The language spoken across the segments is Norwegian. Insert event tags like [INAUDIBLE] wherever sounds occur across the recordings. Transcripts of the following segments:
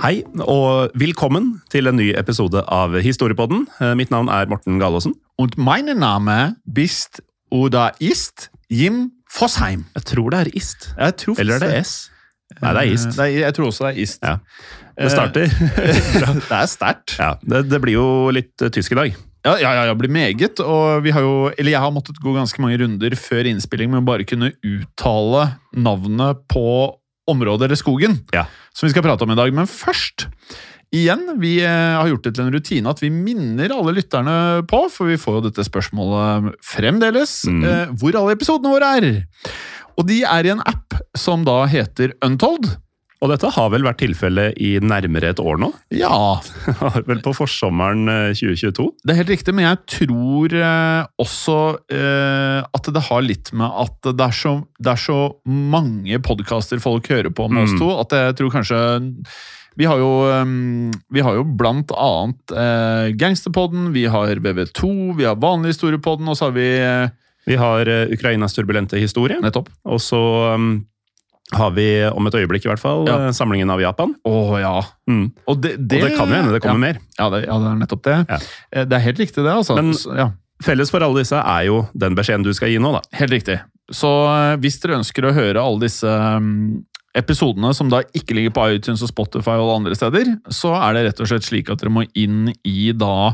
Hei, og velkommen til en ny episode av Historiepodden. Eh, Mitt navn er Morten Galaasen. mine meine Name bist oder ist Jim Fossheim. Jeg tror det er ist. Eller er det S? Nei, det er ist. Det er, jeg tror også det er ist. Ja. Det starter. [LAUGHS] det er sterkt. Ja, det, det blir jo litt eh, tysk i dag. Ja, ja, ja, det blir meget. Og vi har jo, eller jeg har måttet gå ganske mange runder før innspilling med å bare kunne uttale navnet på området eller skogen Ja. som vi skal prate om i dag. Men først, igjen, vi eh, har gjort det til en rutine at vi minner alle lytterne på, for vi får jo dette spørsmålet fremdeles, Mm. eh, hvor alle episodene våre er. Og de er i en app som da heter Untold. Og dette har vel vært tilfellet i nærmere et år nå? Ja, [LAUGHS] vel på forsommeren eh, 2022? Det er helt riktig, men jeg tror eh, også eh, at det har litt med at det er så, det er så mange podkaster folk hører på med oss Mm. to, at jeg tror kanskje vi har jo, eh, vi har jo blant annet eh, Gangsterpodden, vi har VV2, vi har Vanlig historiepodden, og så har vi eh, Vi har eh, Ukrainas turbulente historie, Nettopp. og så um, har vi om et øyeblikk i hvert fall Ja. eh, samlingen av Japan. Å ja. Mm. Og det, Og det kan jo hende det kommer mer. Ja, det, ja, det er nettopp det. Ja. Eh, Det er helt riktig, det. altså. Men- ja. Felles for alle disse er jo den beskjeden du skal gi nå, da. Helt riktig. Så eh, hvis dere ønsker å høre alle disse mm, episodene som da ikke ligger på iTunes og Spotify og alle andre steder, så er det rett og slett slik at dere må inn i da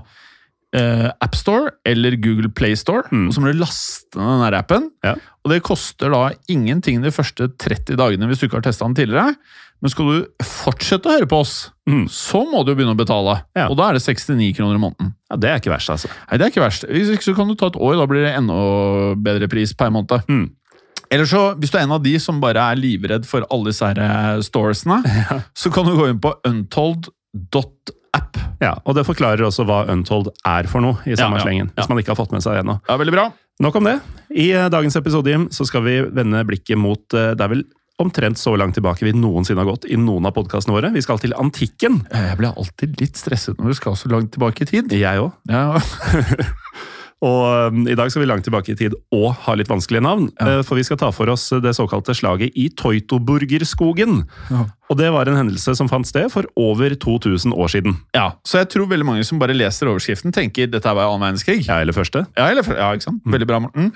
eh, AppStore eller Google Playstore, Mm. så må du laste ned den appen. Ja. Og det koster da ingenting de første 30 dagene hvis du ikke har testa den tidligere. Men skal du fortsette å høre på oss, Mm. så må du jo begynne å betale. Ja. Og da er det 69 kroner i måneden. Ja, Det er ikke verst, altså. Nei, det er ikke verst. Hvis ikke så kan du ta et år, da blir det enda bedre pris per måned. Mm. Eller så, hvis du er en av de som bare er livredd for alle disse her eh, storesene, [LAUGHS] så kan du gå inn på Ja, Og det forklarer også hva Untold er for noe, i samme Ja, ja, slengen. ja. Hvis man ikke har fått med seg det ennå. Ja, veldig bra. Nok om det. I eh, dagens episode Jim, så skal vi vende blikket mot eh, Det er vel omtrent så langt tilbake vi noensinne har gått i noen av podkastene våre. Vi skal til antikken. Jeg blir alltid litt stresset når du skal så langt tilbake i tid. Jeg òg. Ja, [LAUGHS] Og um, i dag skal vi langt tilbake i tid og ha litt vanskelige navn. Ja. Uh, For vi skal ta for oss det såkalte slaget i Teutoburgerskogen. Ja. Og det var en hendelse som fant sted for over 2000 år siden. ja. Så jeg tror veldig mange som bare leser overskriften, tenker dette var annen verdenskrig. Ja, eller første. Ja, eller, ja, ikke sant? Veldig bra, Morten.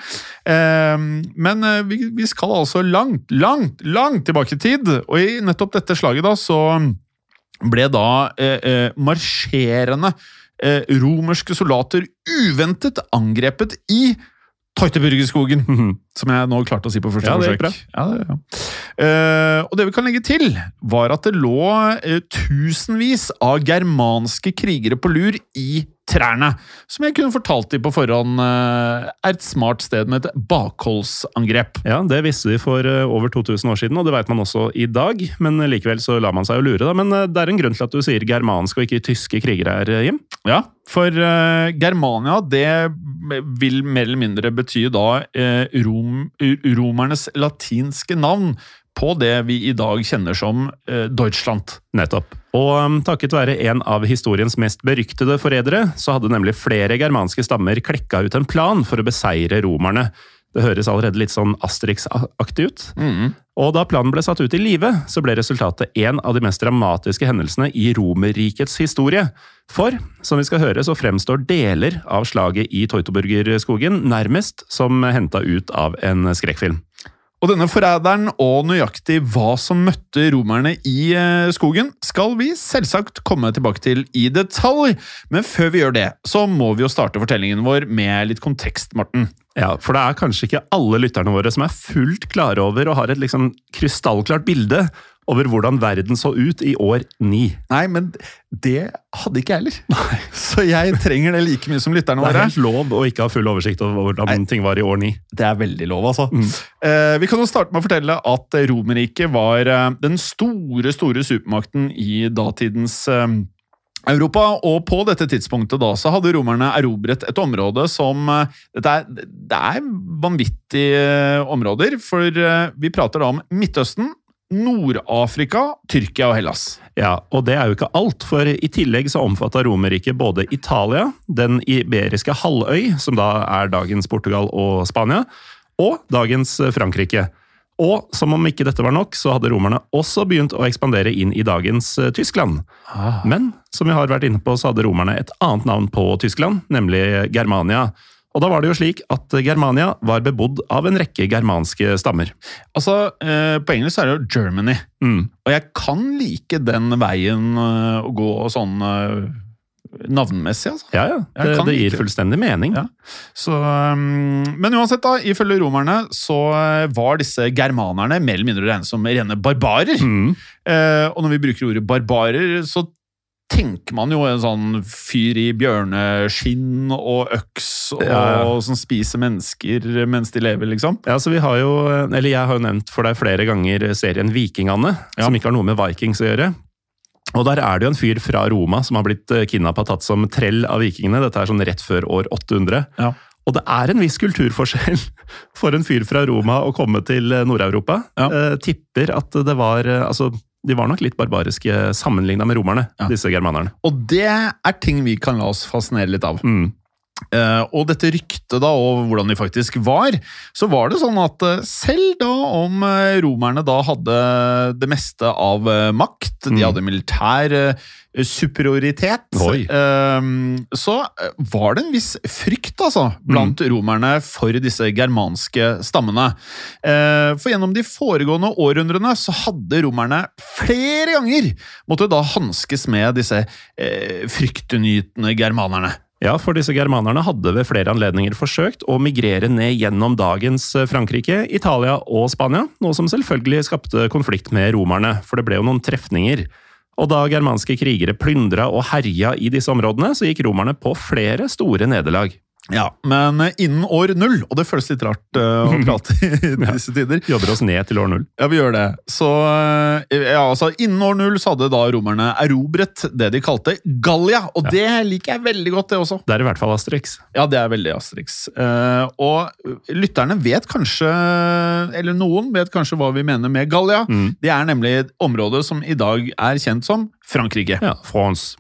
Eh, men uh, vi, vi skal altså langt, langt, langt tilbake i tid. Og i nettopp dette slaget da, så ble da eh, marsjerende eh, romerske soldater uventet angrepet i Teutoburgerskogen. Som jeg nå klarte å si på første Ja, forsøk. Ja, det, ja. Uh, og det vi kan legge til, var at det lå uh, tusenvis av germanske krigere på lur i trærne. Som jeg kunne fortalt dem på forhånd eh, er et smart sted med et bakholdsangrep. Ja, Det visste de for eh, over 2000 år siden, og det vet man også i dag. Men likevel så lar man seg jo lure, da. Men eh, det er en grunn til at du sier germanske og ikke tyske krigere her, eh, Jim. Ja, for uh, Germania det vil mer eller mindre bety da uh, rom, romernes latinske navn på det vi i dag kjenner som uh, Deutschland. Nettopp. Og um, takket være en av historiens mest beryktede forrædere, så hadde nemlig flere germanske stammer klekka ut en plan for å beseire romerne. Det høres allerede litt sånn Asterix-aktig ut. Og da planen ble satt ut i live, så ble resultatet en av de mest dramatiske hendelsene i Romerrikets historie. For, som vi skal høre, så fremstår deler av slaget i Teutoburgerskogen nærmest som henta ut av en skrekkfilm. Og denne forræderen og nøyaktig hva som møtte romerne i eh, skogen, skal vi selvsagt komme tilbake til i detalj. Men før vi gjør det, så må vi jo starte fortellingen vår med litt kontekst, Morten. Ja, For det er kanskje ikke alle lytterne våre som er fullt klare over og har et liksom krystallklart bilde over hvordan verden så ut i år ni. Nei, men det hadde ikke jeg heller. [LAUGHS] Så jeg trenger det like mye som lytterne våre. Det er helt lov å ikke ha full oversikt over hvordan Nei. ting var i år ni. Det er veldig lov, altså. Eh, vi kan jo starte med å fortelle at Romerriket var eh, den store, store supermakten i datidens eh, Europa, og på dette tidspunktet da, så hadde romerne erobret et område som eh, dette er, Det er vanvittige eh, områder, for eh, vi prater da om Midtøsten, Nord-Afrika, Tyrkia og Hellas. Ja, og det er jo ikke alt, for i tillegg så omfatta Romerriket både Italia, den iberiske halvøy, som da er dagens Portugal og Spania, og dagens Frankrike. Og som om ikke dette var nok, så hadde romerne også begynt å ekspandere inn i dagens eh, Tyskland. Men som vi har vært inne på, så hadde romerne et annet navn på Tyskland, nemlig Germania. Og da var det jo slik at Germania var bebodd av en rekke germanske stammer. Altså, eh, På engelsk er det jo Germany, Mm. og jeg kan like den veien eh, å gå sånn eh, navnmessig, altså. Ja, ja. Det, det gir fullstendig mening. Ja. Så, um, men uansett, da, ifølge romerne så eh, var disse germanerne mer eller mindre regnet som rene barbarer. Mm. Eh, og når vi bruker ordet barbarer, så tenker man jo en sånn fyr i bjørneskinn og øks og Ja, ja. som spiser mennesker mens de lever, liksom. Ja, så vi har jo, eller Jeg har jo nevnt for deg flere ganger serien Vikingane, Ja. som ikke har noe med Vikings å gjøre. Og Der er det jo en fyr fra Roma som har blitt kidnappa tatt som trell av vikingene. Dette er sånn rett før år 800. Ja. Og det er en viss kulturforskjell [LAUGHS] for en fyr fra Roma å komme til Nord-Europa. Ja. Eh, tipper at det var eh, Altså, de var nok litt barbariske sammenligna med romerne, Ja. disse germanerne. Og det er ting vi kan la oss fascinere litt av. Mm. Uh, og dette ryktet da, og hvordan de faktisk var, så var det sånn at eh, selv da om eh, romerne da hadde det meste av makt, makt, de Mm. hadde militær eh, superioritet, Oi. eh, så eh, var det en viss frykt altså, blant Mm. romerne for disse germanske stammene. Eh, for gjennom de foregående århundrene så hadde romerne flere ganger måtte da hanskes med disse fryktenytende germanerne. Ja, for disse germanerne hadde ved flere anledninger forsøkt å migrere ned gjennom dagens eh, Frankrike, Italia og Spania, noe som selvfølgelig skapte konflikt med romerne, for det ble jo noen trefninger. Og da germanske krigere plyndra og herja i disse områdene, så gikk romerne på flere store nederlag. Ja, men eh, innen år null, og det føles litt rart uh, å [LAUGHS] prate i disse tider. Jobber oss ned til år null. Ja, vi gjør det. Så eh, ja, altså, innen år null så hadde da romerne erobret det de kalte Gallia, og det liker jeg veldig godt, det også. Det er i hvert fall Asterix. Ja, det er veldig Asterix. Uh, og lytterne vet kanskje, eller noen vet kanskje hva vi mener med Gallia. Mm. Det er nemlig et område som i dag er kjent som Frankrike. Ja, France.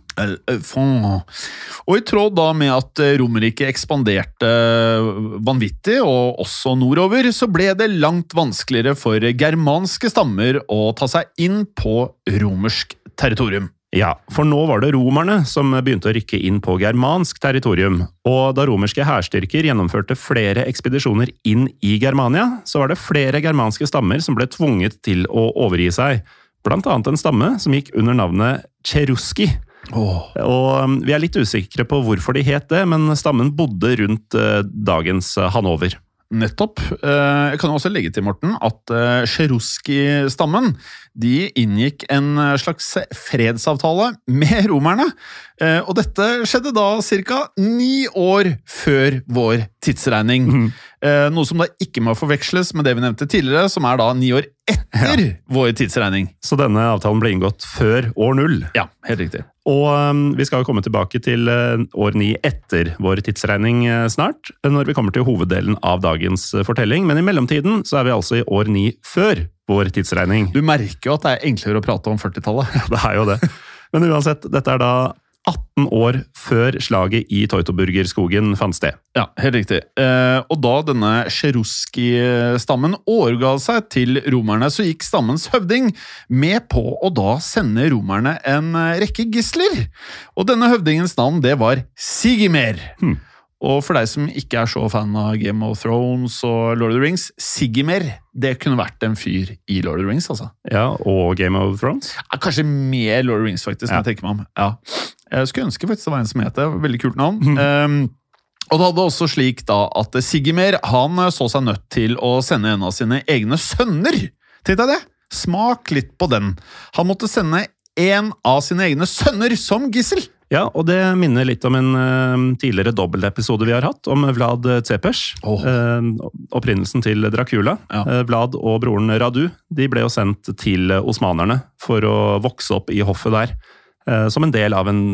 Og i tråd da med at Romerike ekspanderte eh, vanvittig, og også nordover, så ble det langt vanskeligere for germanske stammer å ta seg inn på romersk territorium. Ja, for nå var det romerne som begynte å rykke inn på germansk territorium. Og da romerske hærstyrker gjennomførte flere ekspedisjoner inn i Germania, så var det flere germanske stammer som ble tvunget til å overgi seg. Blant annet en stamme som gikk under navnet cheruski. Og um, Vi er litt usikre på hvorfor de het det, men stammen bodde rundt eh, dagens eh, Hanover. Nettopp. Eh, Jeg kan også legge til, Morten, at eh, Cherusky-stammen de inngikk en eh, slags fredsavtale med romerne. Eh, Og dette skjedde da ca. ni år før vår tidsregning. Mm. Noe som da ikke må forveksles med det vi nevnte tidligere, som er da ni år etter vår tidsregning. Så denne avtalen ble inngått før år null. Ja, helt riktig. Og um, vi skal komme tilbake til uh, år ni etter vår tidsregning uh, snart, når vi kommer til hoveddelen av dagens uh, fortelling. Men i mellomtiden så er vi altså i år ni før vår tidsregning. Du merker jo at det er enklere å prate om 40-tallet. [LAUGHS] Det er jo det. Men uansett, dette er da 18 år før slaget i Teutoburgerskogen fant sted. Ja, helt riktig. Eh, og da denne Cheruski-stammen overga seg til romerne, så gikk stammens høvding med på å da sende romerne en rekke gisler. Og denne høvdingens navn, det var Sigimer. Hmm. Og for deg som ikke er så fan av Game of Thrones og Lord of the Rings, Sigimer, det kunne vært en fyr i Lord of the Rings, altså. Ja, Og Game of Thrones. Ja, kanskje mer Lord of the Rings, faktisk, når Ja. jeg tenker meg om. Ja. Jeg skulle ønske faktisk det var en som het det. Veldig kult navn. Um, og det hadde også slik da at Sigimer han så seg nødt til å sende en av sine egne sønner. Tenk deg det! Smak litt på den. Han måtte sende en av sine egne sønner som gissel. Ja, og det minner litt om en uh, tidligere dobbeltepisode vi har hatt, om Vlad Tsepers. Oh. Uh, opprinnelsen til Dracula. Ja. Uh, Vlad og broren Radu de ble jo sendt til osmanerne for å vokse opp i hoffet der. Eh, som en del av en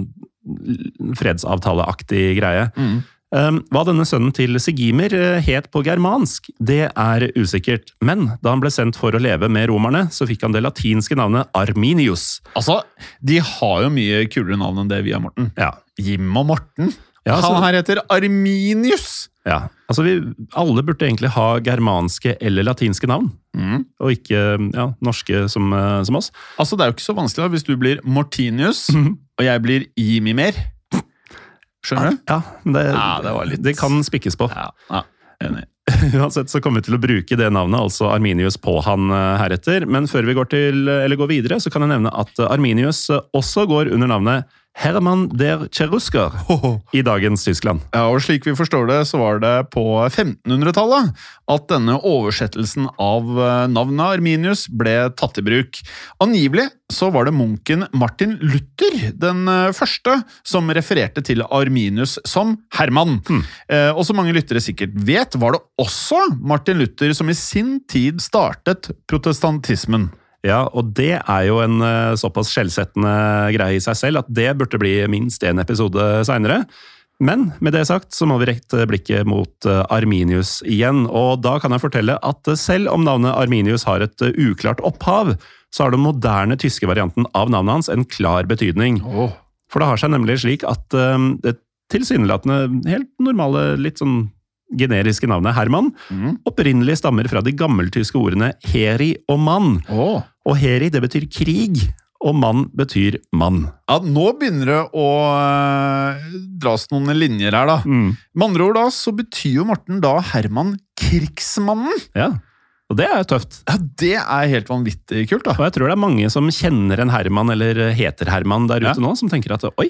fredsavtaleaktig greie. Mm. Eh, Hva denne sønnen til Sigimer eh, het på germansk, det er usikkert. Men da han ble sendt for å leve med romerne, så fikk han det latinske navnet Arminius. Altså, de har jo mye kulere navn enn det vi har, Morten. Ja, Jim og Morten. Ja, altså, Han her heter Arminius. Ja, altså vi, Alle burde egentlig ha germanske eller latinske navn, Mm. og ikke ja, norske som, eh, som oss. Altså, Det er jo ikke så vanskelig da, hvis du blir Mortinius, mm. og jeg blir Jimimer. Skjønner du? Ja, det, Ja, det var litt- det kan spikkes på. Ja, ja enig. [LAUGHS] Uansett så kommer vi til å bruke det navnet, altså Arminius, på han eh, heretter. Men før vi går, til, eller går videre, så kan jeg nevne at Arminius eh, også går under navnet Herman der Cherusker i dagens Tyskland. Ja, og Slik vi forstår det, så var det på 1500-tallet at denne oversettelsen av eh, navnet Arminius ble tatt i bruk. Angivelig så var det munken Martin Luther den eh, første som refererte til Arminius som Herman. Hmm. og som mange lyttere sikkert vet, var det også Martin Luther som i sin tid startet protestantismen. Ja, og det er jo en eh, såpass skjellsettende greie i seg selv at det burde bli minst én episode seinere. Men med det sagt så må vi rette blikket mot eh, Arminius igjen. Og da kan jeg fortelle at eh, selv om navnet Arminius har et uklart opphav, så har den moderne tyske varianten av navnet hans en klar betydning. For det har seg nemlig slik at det tilsynelatende helt normale, litt sånn generiske navnet Herman Mm. opprinnelig stammer fra de gammeltyske ordene heri og mann. Åh. Og heri, det betyr krig, og mann betyr mann. Ja, Nå begynner det å eh, dras noen linjer her, da. Med andre ord da, så betyr jo Morten da Herman Krigsmannen. Ja, og det er jo tøft. Ja, Det er helt vanvittig kult, da. Og jeg tror det er mange som kjenner en Herman, eller heter Herman der ute Ja. nå, som tenker at oi,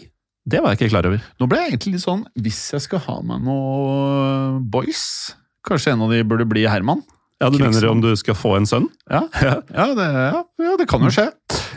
det var jeg ikke klar over. Nå ble jeg egentlig litt sånn Hvis jeg skal ha meg noe boys Kanskje en av de burde bli Herman? Ja, Du mener om du skal få en sønn? Ja, [LAUGHS] ja, det, ja, det kan jo skje.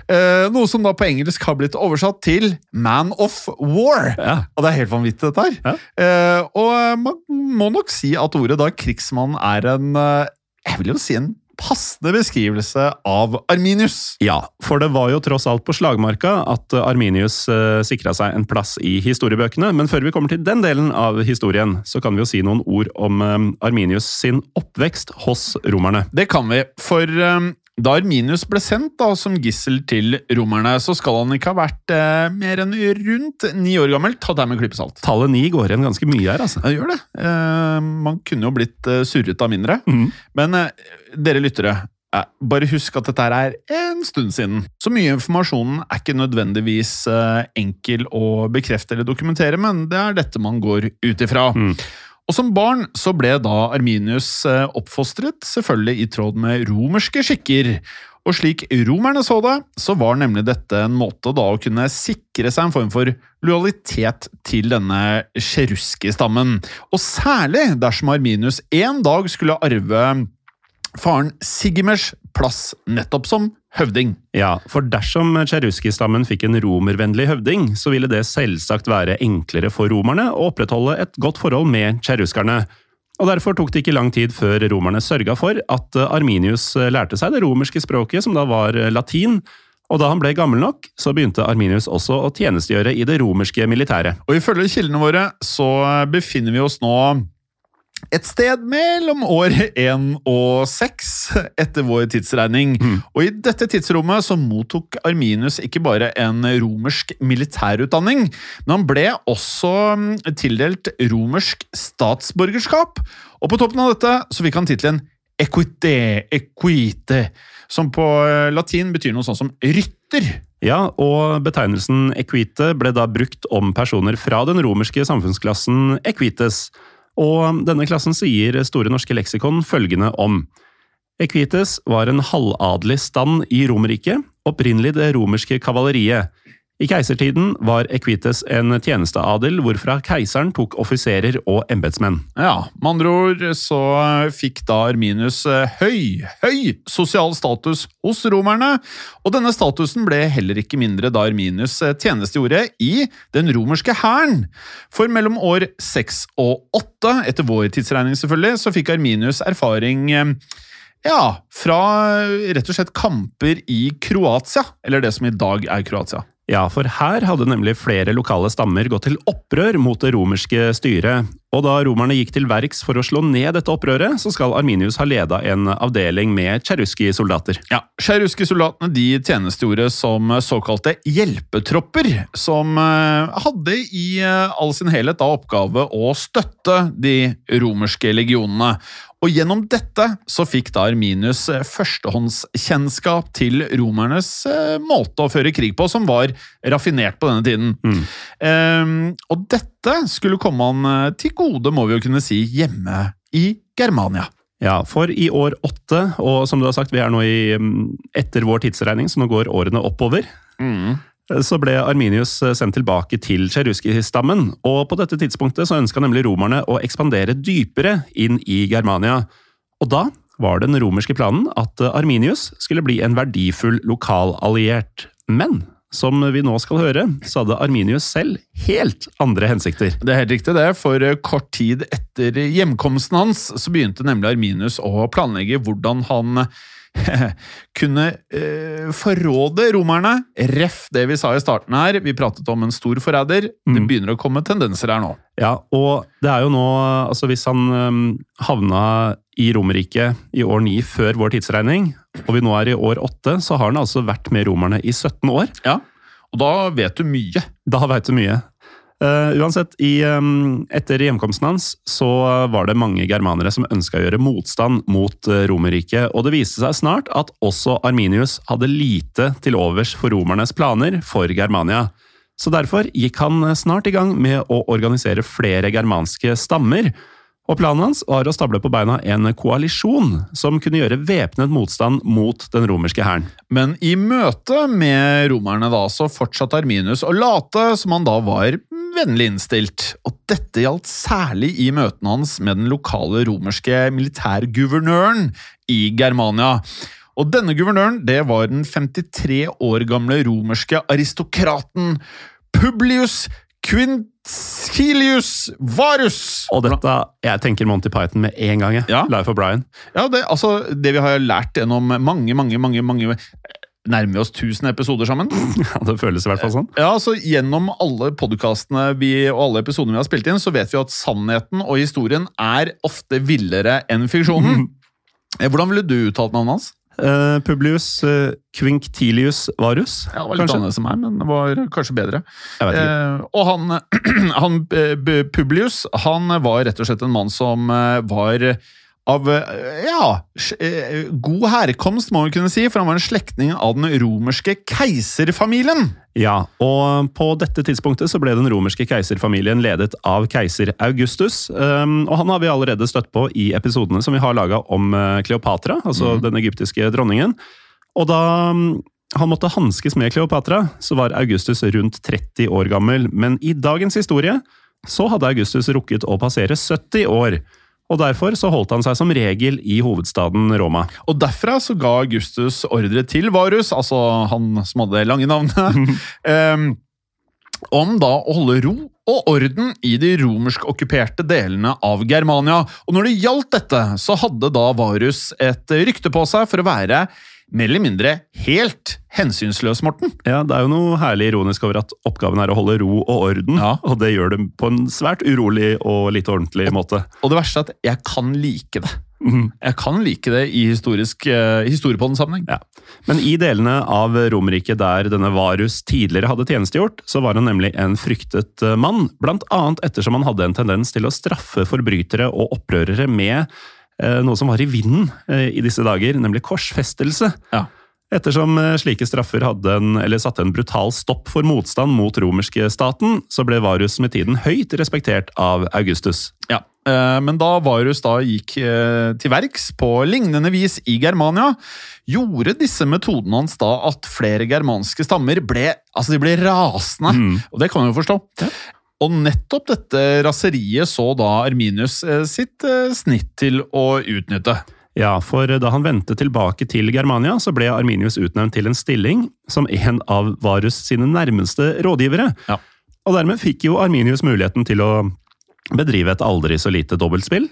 Eh, noe som da på engelsk har blitt oversatt til Man of War. Ja. Og det er helt vanvittig, dette her. Eh, og man må nok si at ordet da krigsmann er en eh, Jeg vil jo si en passende beskrivelse av Arminius. Ja, for det var jo tross alt på slagmarka at Arminius eh, sikra seg en plass i historiebøkene. Men før vi kommer til den delen av historien, så kan vi jo si noen ord om eh, Arminius sin oppvekst hos romerne. Det kan vi, for eh, da Arminius ble sendt da, som gissel til romerne, så skal han ikke ha vært eh, mer enn rundt ni år gammel. Ta det med klype salt. Tallet ni går igjen ganske mye her, altså. Ja, gjør det. Eh, man kunne jo blitt eh, surret av mindre. Mm. Men eh, dere lyttere, eh, bare husk at dette er en stund siden. Så mye informasjonen er ikke nødvendigvis eh, enkel å bekrefte eller dokumentere, men det er dette man går ut ifra. Mm. Og som barn så ble da Arminius eh, oppfostret, selvfølgelig i tråd med romerske skikker. Og slik romerne så det, så var nemlig dette en måte da å kunne sikre seg en form for lojalitet til denne sjeruski-stammen. Og særlig dersom Arminius en dag skulle arve faren Sigimers plass nettopp som høvding. Ja, for dersom Cheruski-stammen fikk en romervennlig høvding, så ville det selvsagt være enklere for romerne å opprettholde et godt forhold med cheruskerne. Og Derfor tok det ikke lang tid før romerne sørga for at Arminius lærte seg det romerske språket, som da var latin. Og da han ble gammel nok, så begynte Arminius også å tjenestegjøre i det romerske militæret. Og ifølge kildene våre så befinner vi oss nå et sted mellom år én og seks etter vår tidsregning. Og i dette tidsrommet så mottok Arminius ikke bare en romersk militærutdanning, men han ble også mm, tildelt romersk statsborgerskap. Og på toppen av dette så fikk han tittelen equite, equite, som på eh, latin betyr noe sånn som rytter. Ja, og betegnelsen equite ble da brukt om personer fra den romerske samfunnsklassen equites. Og denne klassen sier Store norske leksikon følgende om Equites var en halvadelig stand i Romerriket, opprinnelig det romerske kavaleriet. I keisertiden var Equites en tjenesteadel hvorfra keiseren tok offiserer og embetsmenn. Ja, med andre ord så fikk da Arminius eh, høy, høy sosial status hos romerne, og denne statusen ble heller ikke mindre da Arminius eh, tjenestegjorde i den romerske hæren. For mellom år seks og åtte, etter vår tidsregning selvfølgelig, så fikk Arminius erfaring eh, ja, fra rett og slett kamper i Kroatia, eller det som i dag er Kroatia. Ja, for her hadde nemlig flere lokale stammer gått til opprør mot det romerske styret, og da romerne gikk til verks for å slå ned dette opprøret, så skal Arminius ha leda en avdeling med cherusky-soldater. Ja, Cherusky-soldatene de tjenestegjorde som såkalte hjelpetropper, som eh, hadde i eh, all sin helhet da oppgave å støtte de romerske legionene. Og gjennom dette så fikk da Arminius eh, førstehåndskjennskap til romernes eh, måte å føre krig på, som var raffinert på denne tiden. Ehm, og dette skulle komme han eh, til gode, må vi jo kunne si, hjemme i Germania. Ja, for i år åtte, og som du har sagt, vi er nå i, mm, etter vår tidsregning, så nå går årene oppover. Så ble Arminius sendt tilbake til Cheruski-stammen, og på dette tidspunktet så ønska nemlig romerne å ekspandere dypere inn i Germania. Og da var den romerske planen at Arminius skulle bli en verdifull lokalalliert. Men som vi nå skal høre, så hadde Arminius selv helt andre hensikter. Det er helt riktig, det. For eh, kort tid etter hjemkomsten hans så begynte nemlig Arminius å planlegge hvordan han [LAUGHS] kunne eh, forråde romerne. Ref det vi sa i starten her. Vi pratet om en stor forræder. Det begynner å komme tendenser her nå. Ja, og det er jo nå Altså, hvis han um, havna i Romerriket i år 9 før vår tidsregning, og vi nå er i år 8, så har han altså vært med romerne i 17 år. Ja, Og da vet du mye. Da vet du mye. Eh, uansett, i, um, etter hjemkomsten hans så var det mange germanere som ønska å gjøre motstand mot uh, Romerriket, og det viste seg snart at også Arminius hadde lite til overs for romernes planer for Germania. Så derfor gikk han snart i gang med å organisere flere germanske stammer. Og planen hans var å stable på beina en koalisjon som kunne gjøre væpnet motstand mot den romerske hæren. Men i møte med romerne da, så fortsatte Arminius å late som han da var vennlig innstilt. Og dette gjaldt særlig i møtene hans med den lokale romerske militærguvernøren i Germania. Og denne guvernøren det var den 53 år gamle romerske aristokraten Publius Quintilius Varus. Og dette, jeg tenker Monty Python med en gang. jeg. Ja. Life of Brian. Ja, det, altså, det vi har lært gjennom mange, mange, mange, mange Nærmer oss 1000 episoder sammen? [LAUGHS] Ja, Det føles i hvert fall sånn. Ja, så Gjennom alle podkastene og alle episodene vi har spilt inn, så vet vi at sannheten og historien er ofte villere enn fiksjonen. [LAUGHS] Eh, Hvordan ville du uttalt navnet hans? Eh, Publius uh, Quinctilius Varus, Ja, det var litt annerledes som meg, men det var kanskje bedre. Eh, og han, [CLEARS THROAT] han Publius han var rett og slett en mann som var av eh, ja, eh, god herkomst, må vi kunne si, for han var en slektning av den romerske keiserfamilien. Ja, og på dette tidspunktet så ble den romerske keiserfamilien ledet av keiser Augustus. um, og han har vi allerede støtt på i episodene som vi har laga om eh, Kleopatra, altså den egyptiske dronningen. Og da um, han måtte hanskes med Kleopatra, så var Augustus rundt 30 år gammel. Men i dagens historie så hadde Augustus rukket å passere 70 år. Og derfor så holdt han seg som regel i hovedstaden Roma. Og derfra så ga Augustus ordre til Varus, altså han som hadde det lange navnet, um, [LAUGHS] om da å holde ro og orden i de romersk-okkuperte delene av Germania. Og når det gjaldt dette, så hadde da Varus et rykte på seg for å være mer eller mindre helt hensynsløs, Morten. Ja, Det er jo noe herlig ironisk over at oppgaven er å holde ro og orden, Ja. og det gjør det på en svært urolig og litt ordentlig måte. Og det verste er at jeg kan like det. Mm. Jeg kan like det i historisk, uh, historiepodden-sammenheng. Ja. Men i delene av Romerike der denne Varus tidligere hadde tjenestegjort, så var han nemlig en fryktet eh, mann, blant annet ettersom han hadde en tendens til å straffe forbrytere og opprørere med noe som var i vinden eh, i disse dager, nemlig korsfestelse. Ja. Ettersom eh, slike straffer hadde en, eller satte en brutal stopp for motstand mot romerske staten, så ble Varus med tiden høyt respektert av Augustus. Ja, eh, Men da Varus da gikk eh, til verks på lignende vis i Germania, gjorde disse metodene hans da at flere germanske stammer ble, altså de ble rasende. Mm. Og det kan man jo forstå. Og nettopp dette raseriet så da Arminius eh, sitt eh, snitt til å utnytte. Ja, for da han vendte tilbake til Germania, så ble Arminius utnevnt til en stilling som en av Varus sine nærmeste rådgivere. Ja. Og dermed fikk jo Arminius muligheten til å bedrive et aldri så lite dobbeltspill.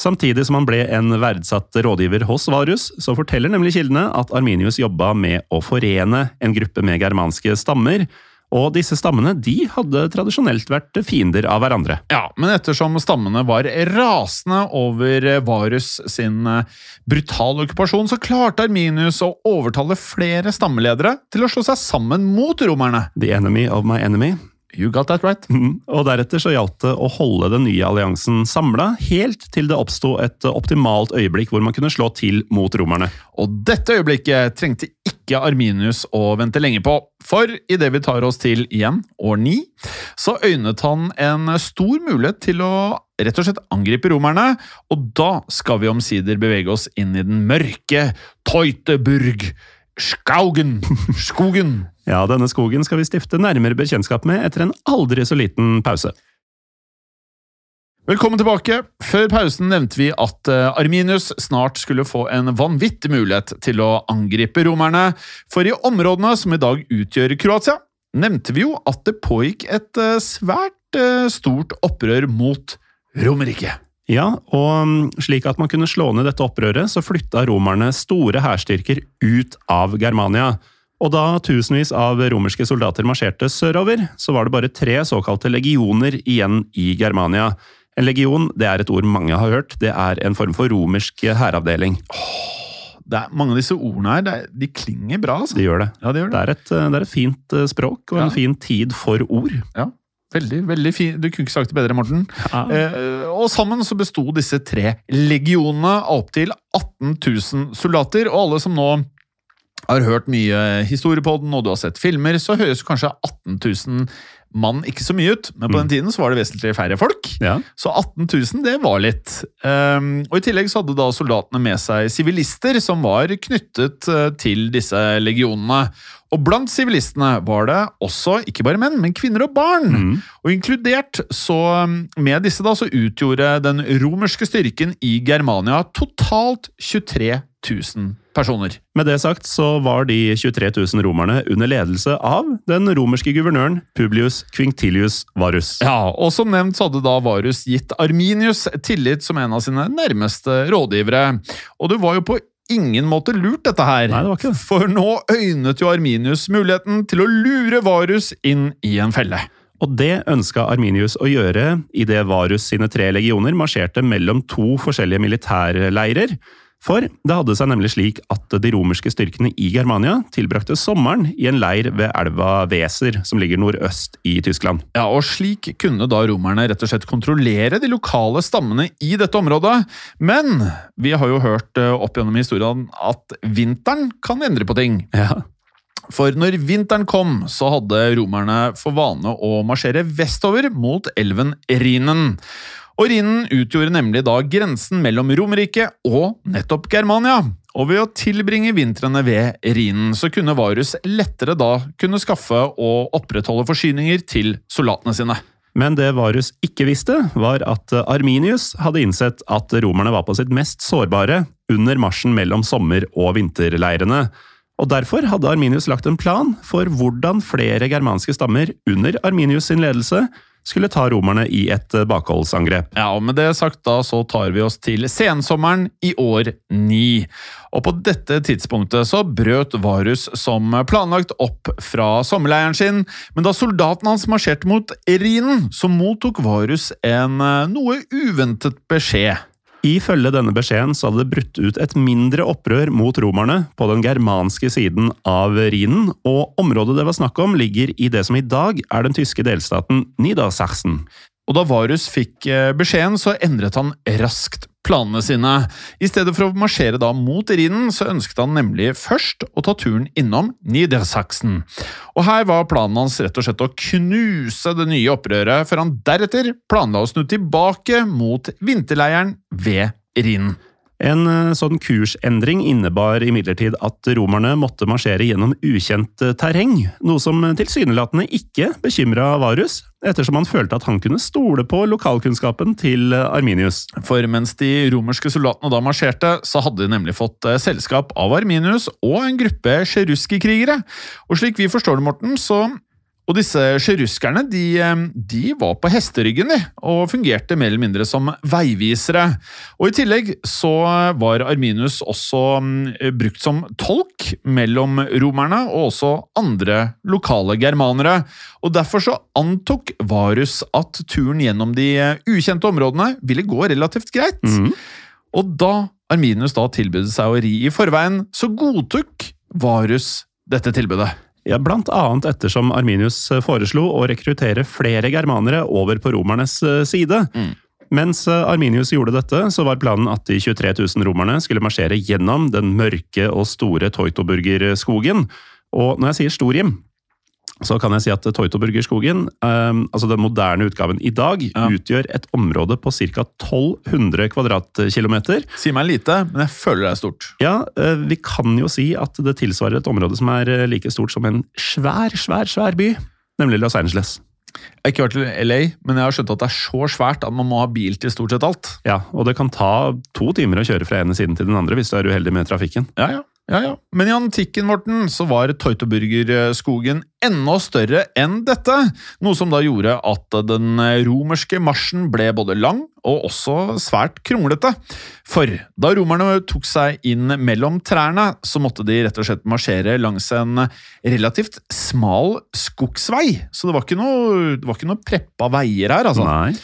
Samtidig som han ble en verdsatt rådgiver hos Varus, så forteller nemlig kildene at Arminius jobba med å forene en gruppe med germanske stammer, og disse stammene de hadde tradisjonelt vært fiender av hverandre. Ja, Men ettersom stammene var rasende over eh, Varus sin eh, brutale okkupasjon, så klarte Arminius å overtale flere stammeledere til å slå seg sammen mot romerne. The enemy of my enemy. You got that right. Mm. Og deretter så gjaldt det å holde den nye alliansen samla, helt til det oppsto et optimalt øyeblikk hvor man kunne slå til mot romerne. Og dette øyeblikket trengte ikke Arminius å vente lenge på, for idet vi tar oss til igjen år 9, så øynet han en stor mulighet til å rett og slett angripe romerne, og da skal vi omsider bevege oss inn i den mørke Teutoburg. Skaugen! Skogen! [LAUGHS] Ja, denne skogen skal vi stifte nærmere bekjentskap med etter en aldri så liten pause. Velkommen tilbake. Før pausen nevnte vi at eh, Arminius snart skulle få en vanvittig mulighet til å angripe romerne, for i områdene som i dag utgjør Kroatia, nevnte vi jo at det pågikk et eh, svært eh, stort opprør mot Romerriket. Ja, og mm, slik at man kunne slå ned dette opprøret, så flytta romerne store hærstyrker ut av Germania. Og da tusenvis av romerske soldater marsjerte sørover, så var det bare tre såkalte legioner igjen i Germania. En legion det er et ord mange har hørt, det er en form for romersk hæravdeling. Oh. er, mange av disse ordene her, er, de klinger bra. Altså. De gjør det. Ja, de gjør Det det. er et, det er et fint eh, språk og en fin tid for ord. Ja, veldig, veldig fin. Du kunne ikke sagt det bedre, Morten. Eh, og sammen så besto disse tre legionene av opptil 18 000 soldater, og alle som nå har hørt mye historie på den, og du har sett filmer, så høres kanskje 18 000 mann ikke så mye ut, men på den tiden så var det vesentlig færre folk. Ja. Så 18 000, det var litt. Um, og I tillegg så hadde da soldatene med seg sivilister som var knyttet eh, til disse legionene. Og blant sivilistene var det også ikke bare menn, men kvinner og barn. Mm. Og inkludert så um, med disse da så utgjorde den romerske styrken i Germania totalt 23 000 personer. Med det sagt så var de 23 000 romerne under ledelse av den romerske guvernøren Publius Quinctilius Varus. Ja, og som nevnt så hadde da Varus gitt Arminius tillit som en av sine nærmeste rådgivere. Og det var jo på ingen måte lurt, dette her. Nei, det var ikke det. For nå øynet jo Arminius muligheten til å lure Varus inn i en felle. Og det ønska Arminius å gjøre idet Varus sine tre legioner marsjerte mellom to forskjellige militærleirer. For det hadde seg nemlig slik at de romerske styrkene i Germania tilbrakte sommeren i en leir ved elva Weser, som ligger nordøst i Tyskland. Ja, og Slik kunne da romerne rett og slett kontrollere de lokale stammene i dette området. Men vi har jo hørt eh, opp gjennom historien at vinteren kan endre på ting. Ja. For når vinteren kom, så hadde romerne for vane å marsjere vestover mot elven Rhinen. Og Rhinen utgjorde nemlig da grensen mellom Romerike og nettopp Germania. Og ved å tilbringe vintrene ved Rhinen, så kunne Varus lettere da kunne skaffe og opprettholde forsyninger til soldatene sine. Men det Varus ikke visste, var at Arminius hadde innsett at romerne var på sitt mest sårbare under marsjen mellom sommer- og vinterleirene. Og Derfor hadde Arminius lagt en plan for hvordan flere germanske stammer under Arminius sin ledelse skulle ta romerne i et bakholdsangrep. Ja, og med det sagt da så tar vi oss til sensommeren i år 9. Og på dette tidspunktet så brøt Varus som planlagt opp fra sommerleiren sin, men da soldatene hans marsjerte mot Rhinen, så mottok Varus en eh, noe uventet beskjed. Ifølge denne beskjeden så hadde det brutt ut et mindre opprør mot romerne på den germanske siden av Rhinen, og området det var snakk om ligger i det som i dag er den tyske delstaten Niedersachsen. Og da Varus fikk eh, beskjeden, så endret han raskt planene sine. I stedet for å marsjere da mot Rhinen, så ønsket han nemlig først å ta turen innom Niedersachsen. Og her var planen hans rett og slett å knuse det nye opprøret, før han deretter planla å snu tilbake mot vinterleiren ved Rhinen. En eh, sånn kursendring innebar imidlertid at romerne måtte marsjere gjennom ukjent eh, terreng, noe som tilsynelatende ikke bekymra Varus, ettersom han følte at han kunne stole på lokalkunnskapen til eh, Arminius. For mens de romerske soldatene da marsjerte, så hadde de nemlig fått selskap av Arminius og en gruppe sjeruskikrigere. Og slik vi forstår det, Morten, så og disse sjeruskerne de, de, var på hesteryggen de, og fungerte mer eller mindre som veivisere. Og I tillegg så var Arminus også brukt som tolk mellom romerne og også andre lokale germanere. Og Derfor så antok Varus at turen gjennom de eh, ukjente områdene ville gå relativt greit. Mm. Og da Arminus da tilbød seg å ri i forveien, så godtok Varus dette tilbudet. Ja, Blant annet ettersom Arminius eh, foreslo å rekruttere flere germanere over på romernes eh, side. Mm. Mens eh, Arminius gjorde dette, så var planen at de 23 000 romerne skulle marsjere gjennom den mørke og store Teutoburger-skogen. Og når jeg sier stor, Jim, så kan jeg si at Toitoburgerskogen, um, altså den moderne utgaven i dag, ja. utgjør et område på ca. 1200 kvadratkilometer. Si meg lite, men jeg føler det er stort. Ja, uh, Vi kan jo si at det tilsvarer et område som er eh, like stort som en svær, svær, svær by, nemlig Los Angeles. Jeg har ikke vært til LA, men jeg har skjønt at det er så svært at man må ha bil til stort sett alt. Ja, og det kan ta to timer å kjøre fra ene siden til den andre hvis du er uheldig med trafikken. Ja, ja. Ja, ja. Men i antikken Morten, så var Teutoburgerskogen enda større enn dette, noe som da gjorde at den romerske marsjen ble både lang og også svært kronglete. For da romerne tok seg inn mellom trærne, så måtte de rett og slett marsjere langs en relativt smal skogsvei, så det var ikke noe, det var ikke noe preppa veier her, altså. Nei.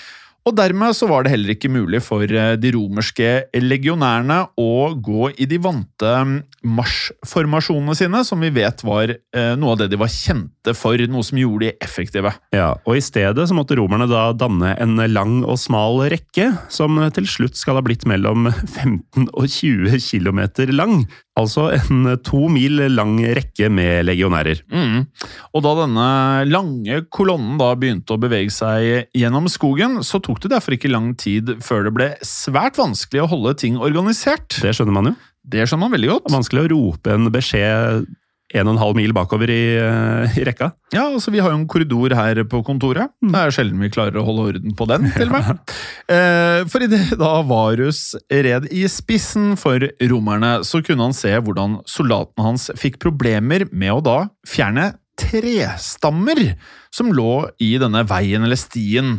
Og dermed så var det heller ikke mulig for eh, de romerske legionærene å gå i de vante mm, marsjformasjonene sine, som vi vet var eh, noe av det de var kjente for, noe som gjorde de effektive. Ja, og I stedet så måtte romerne da danne en lang og smal rekke, som til slutt skal ha blitt mellom 15 og 20 km lang. Altså en to mil lang rekke med legionærer. Mm. Og da denne lange kolonnen da begynte å bevege seg gjennom skogen, så tok det derfor ikke lang tid før det ble svært vanskelig å holde ting organisert. Det skjønner man jo. Det skjønner man veldig godt. Det er vanskelig å rope en beskjed en og en halv mil bakover i, i, rekka. Ja, altså vi har jo en korridor her på kontoret. Mm. Det er sjelden vi klarer å holde orden på den, til og med. [LAUGHS] Eh, for idet da Varus red i spissen for romerne, så kunne han se hvordan soldatene hans fikk problemer med å da fjerne trestammer som lå i denne veien eller stien.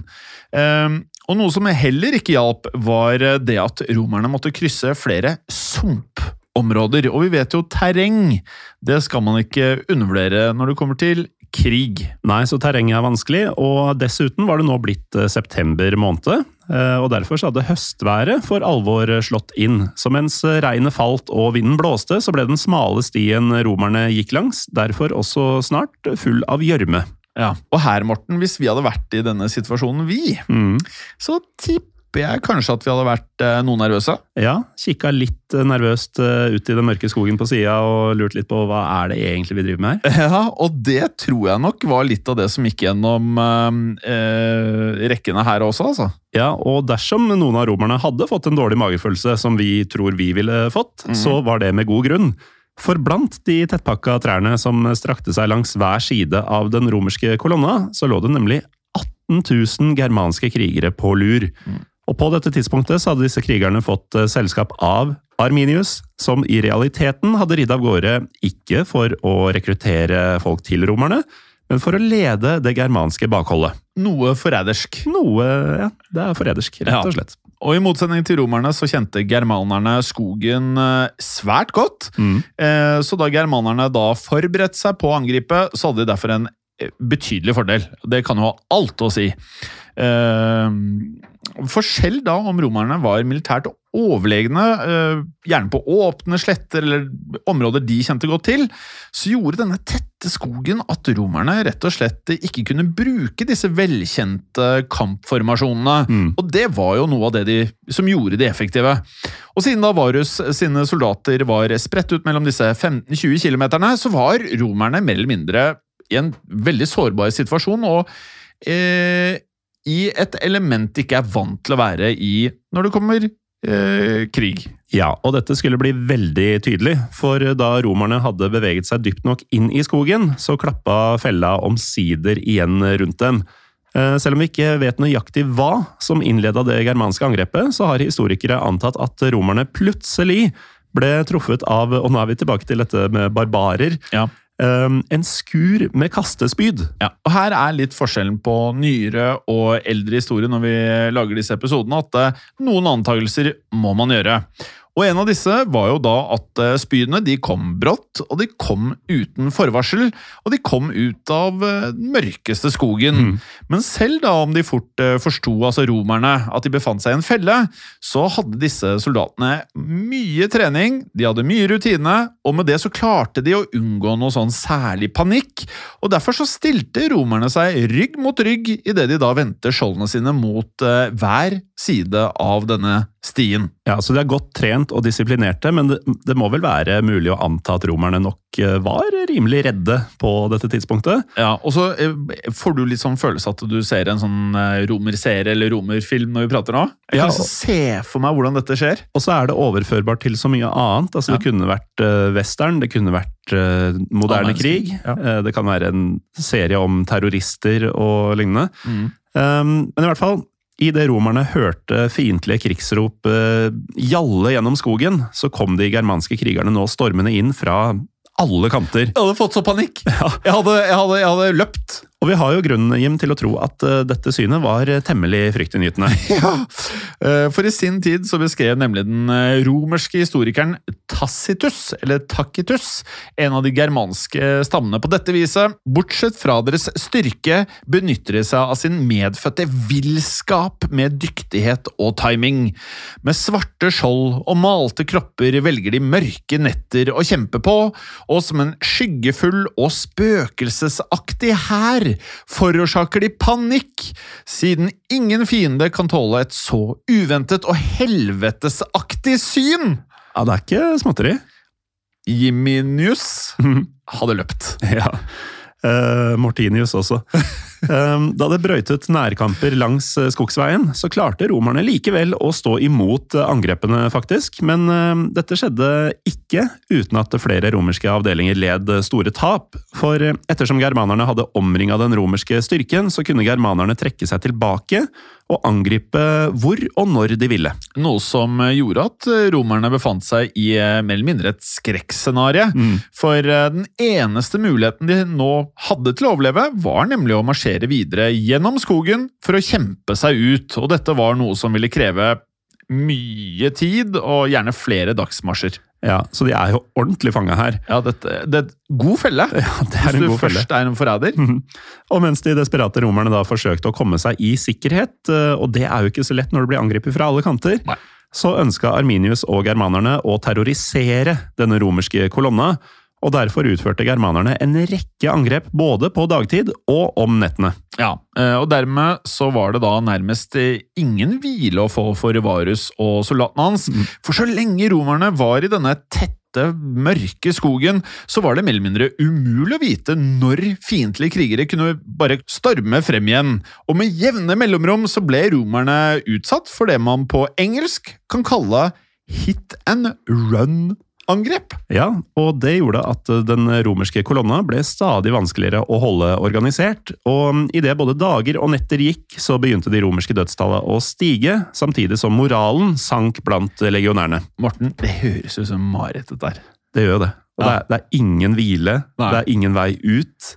Eh, og noe som heller ikke hjalp, var det at romerne måtte krysse flere sump områder. Og vi vet jo terreng. Det skal man ikke undervurdere når det kommer til krig. Nei, så terrenget er vanskelig, og dessuten var det nå blitt eh, september måned. Eh, og derfor så hadde høstværet for alvor slått inn. Så mens regnet falt og vinden blåste, så ble den smale stien romerne gikk langs, derfor også snart full av gjørme. Ja, Og her, Morten, hvis vi hadde vært i denne situasjonen, vi, mm. så tipp tipper jeg kanskje at vi hadde vært eh, noe nervøse. Ja, kikka litt eh, nervøst eh, ut i den mørke skogen på sida og lurt litt på hva er det egentlig vi driver med her. [LAUGHS] Ja, og det tror jeg nok var litt av det som gikk gjennom eh, rekkene her også, altså. Ja, og dersom noen av romerne hadde fått en dårlig magefølelse, som vi tror vi ville fått, mm. så var det med god grunn. For blant de tettpakka trærne som strakte seg langs hver side av den romerske kolonna, så lå det nemlig 18 000 germanske krigere på lur. Mm. Og På dette tidspunktet så hadde disse krigerne fått eh, selskap av Arminius, som i realiteten hadde ridd av gårde ikke for å rekruttere folk til romerne, men for å lede det germanske bakholdet. Noe forrædersk. Noe Ja, det er forrædersk, rett og slett. Og i motsetning til romerne så kjente germanerne skogen eh, svært godt. Mm. Eh, Så da germanerne da forberedte seg på å angripe, så hadde de derfor en betydelig fordel. Det kan jo ha alt å si. Eh, For selv da om romerne var militært overlegne, eh, gjerne på åpne sletter eller områder de kjente godt til, så gjorde denne tette skogen at romerne rett og slett ikke kunne bruke disse velkjente kampformasjonene. Mm. Og det var jo noe av det de, som gjorde de effektive. Og siden da Varus sine soldater var spredt ut mellom disse 15-20 kilometerne, så var romerne mer eller mindre i en veldig sårbar situasjon, og eh, i et element de ikke er vant til å være i når det kommer eh, krig. Ja, og dette skulle bli veldig tydelig, for da romerne hadde beveget seg dypt nok inn i skogen, så klappa fella omsider igjen rundt dem. Eh, Selv om vi ikke vet nøyaktig hva som innleda det germanske angrepet, så har historikere antatt at romerne plutselig ble truffet av, og nå er vi tilbake til dette med barbarer, Ja. Eh, en skur med kastespyd. Ja, og Her er litt forskjellen på nyere og eldre historie når vi lager disse episodene, at eh, noen antakelser må man gjøre. Og En av disse var jo da at eh, spydene de kom brått, og de kom uten forvarsel. Og de kom ut av eh, den mørkeste skogen. Men selv da om de fort eh, forsto, altså romerne, at de befant seg i en felle, så hadde disse soldatene mye trening, de hadde mye rutine, og med det så klarte de å unngå noe sånn særlig panikk. Og derfor så stilte romerne seg rygg mot rygg idet de da vendte skjoldene sine mot hver side av denne stien. Ja, så De er godt trent og disiplinerte, men det, det må vel være mulig å anta at romerne nok eh, var rimelig redde på dette tidspunktet? Ja, og så eh, får du litt sånn følelse at du ser en sånn eh, romerserie eller romerfilm når vi prater nå. Jeg Ja, kan liksom se for meg hvordan dette skjer. Og så er det overførbart til så mye annet. Altså, Ja. Det kunne vært uh, western, det kunne vært uh, moderne ah, krig. krig, ja. Uh, det kan være en serie om terrorister og lignende. Mm. Um, men i hvert fall, idet romerne hørte fiendtlige krigsrop eh, gjalle gjennom skogen, så kom de germanske krigerne nå stormende inn fra alle kanter. Jeg hadde fått så panikk! Jeg, hadde, jeg, hadde, jeg hadde løpt. Og vi har jo grunn Jim, til å tro at eh, dette synet var eh, temmelig fryktinngytende. [LAUGHS] Ja, eh, For i sin tid så beskrev nemlig den romerske historikeren Tacitus, eller Tacitus, en av de germanske stammene på dette viset. Bortsett fra deres styrke benytter de seg av sin medfødte villskap med dyktighet og timing. Med svarte skjold og malte kropper velger de mørke netter å kjempe på, og som en skyggefull og spøkelsesaktig hær forårsaker de panikk, siden ingen fiende kan tåle et så uventet og helvetesaktig syn. Ja, det er ikke småtteri. Jiminius hadde løpt. Ja. Uh, Mortinius også. [LAUGHS] Um, da det brøytet nærkamper langs eh, skogsveien, så klarte romerne likevel å stå imot eh, angrepene, faktisk. Men eh, dette skjedde ikke uten at flere romerske avdelinger led store tap. For eh, ettersom germanerne hadde omringa den romerske styrken, så kunne germanerne trekke seg tilbake og angripe hvor og når de ville. Noe som gjorde at romerne befant seg i eh, mer eller mindre et skrekkscenario. For eh, den eneste muligheten de nå hadde til å overleve, var nemlig å marsjere videre gjennom skogen for å kjempe seg ut. Og dette var noe som ville kreve mye tid, og gjerne flere dagsmarsjer. Ja, Så de er jo ordentlig fanga her. Ja, dette, det er god felle. [LAUGHS] Ja, det er Hvis en du god felle. først er en forræder. [LAUGHS] Og mens de desperate romerne da forsøkte å komme seg i sikkerhet, eh, og det er jo ikke så lett når du blir angrepet fra alle kanter, Nei. så ønska Arminius og germanerne å terrorisere denne romerske kolonna, og derfor utførte germanerne en rekke angrep både på dagtid og om nettene. Ja, eh, og dermed så var det da nærmest eh, ingen hvile å få for Varus og soldatene hans. For så lenge romerne var i denne tette, mørke skogen, så var det mer eller mindre umulig å vite når fiendtlige krigere kunne bare storme frem igjen. Og med jevne mellomrom så ble romerne utsatt for det man på engelsk kan kalle hit and run-angrep. Ja, og det gjorde at den romerske kolonna ble stadig vanskeligere å holde organisert, og idet både dager og netter gikk, så begynte de romerske dødstallene å stige, samtidig som moralen sank blant legionærene. Morten, det høres ut som mareritt dette her. Det gjør jo det. Og det, er, det er ingen hvile, Nei. det er ingen vei ut.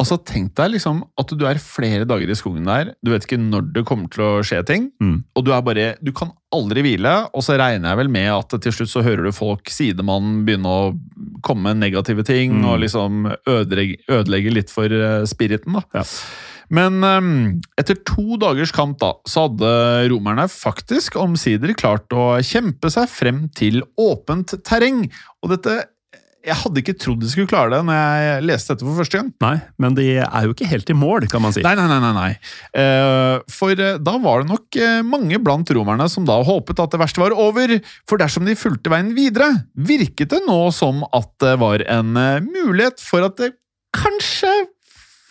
Altså, Tenk deg liksom at du er flere dager i skogen der, du vet ikke når det kommer til å skje ting, Mm. og du er bare Du kan aldri hvile, og så regner jeg vel med at til slutt så hører du folk, sidemannen, begynne å komme med negative ting, Mm. og liksom ødelegge, ødelegge litt for eh, spiriten, da. Ja. Men um, etter to dagers kamp da, så hadde romerne faktisk omsider klart å kjempe seg frem til åpent terreng. Og dette Jeg hadde ikke trodd de skulle klare det når jeg leste dette for første gang. Nei, men de er jo ikke helt i mål, kan man si. Nei, nei, nei. nei, nei. Eh, for eh, da var det nok eh, mange blant romerne som da håpet at det verste var over. For dersom de fulgte veien videre, virket det nå som at det var en mulighet for at det kanskje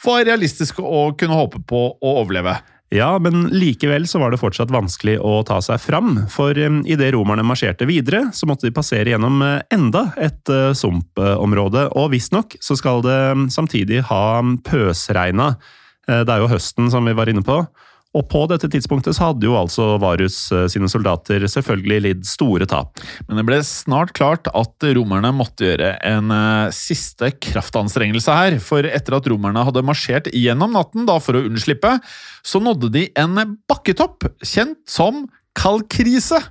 var realistisk å kunne håpe på å overleve. Ja, men likevel så var det fortsatt vanskelig å ta seg fram, for um, idet romerne marsjerte videre, så måtte de passere gjennom eh, enda et uh, sumpområde, og visstnok så skal det samtidig ha pøsregna. Eh, det er jo høsten, som vi var inne på. Og på dette tidspunktet så hadde jo altså Varus eh, sine soldater selvfølgelig lidd store tap. Men det ble snart klart at romerne måtte gjøre en eh, siste kraftanstrengelse her. For etter at romerne hadde marsjert gjennom natten da for å unnslippe, så nådde de en bakketopp kjent som Kalkrise.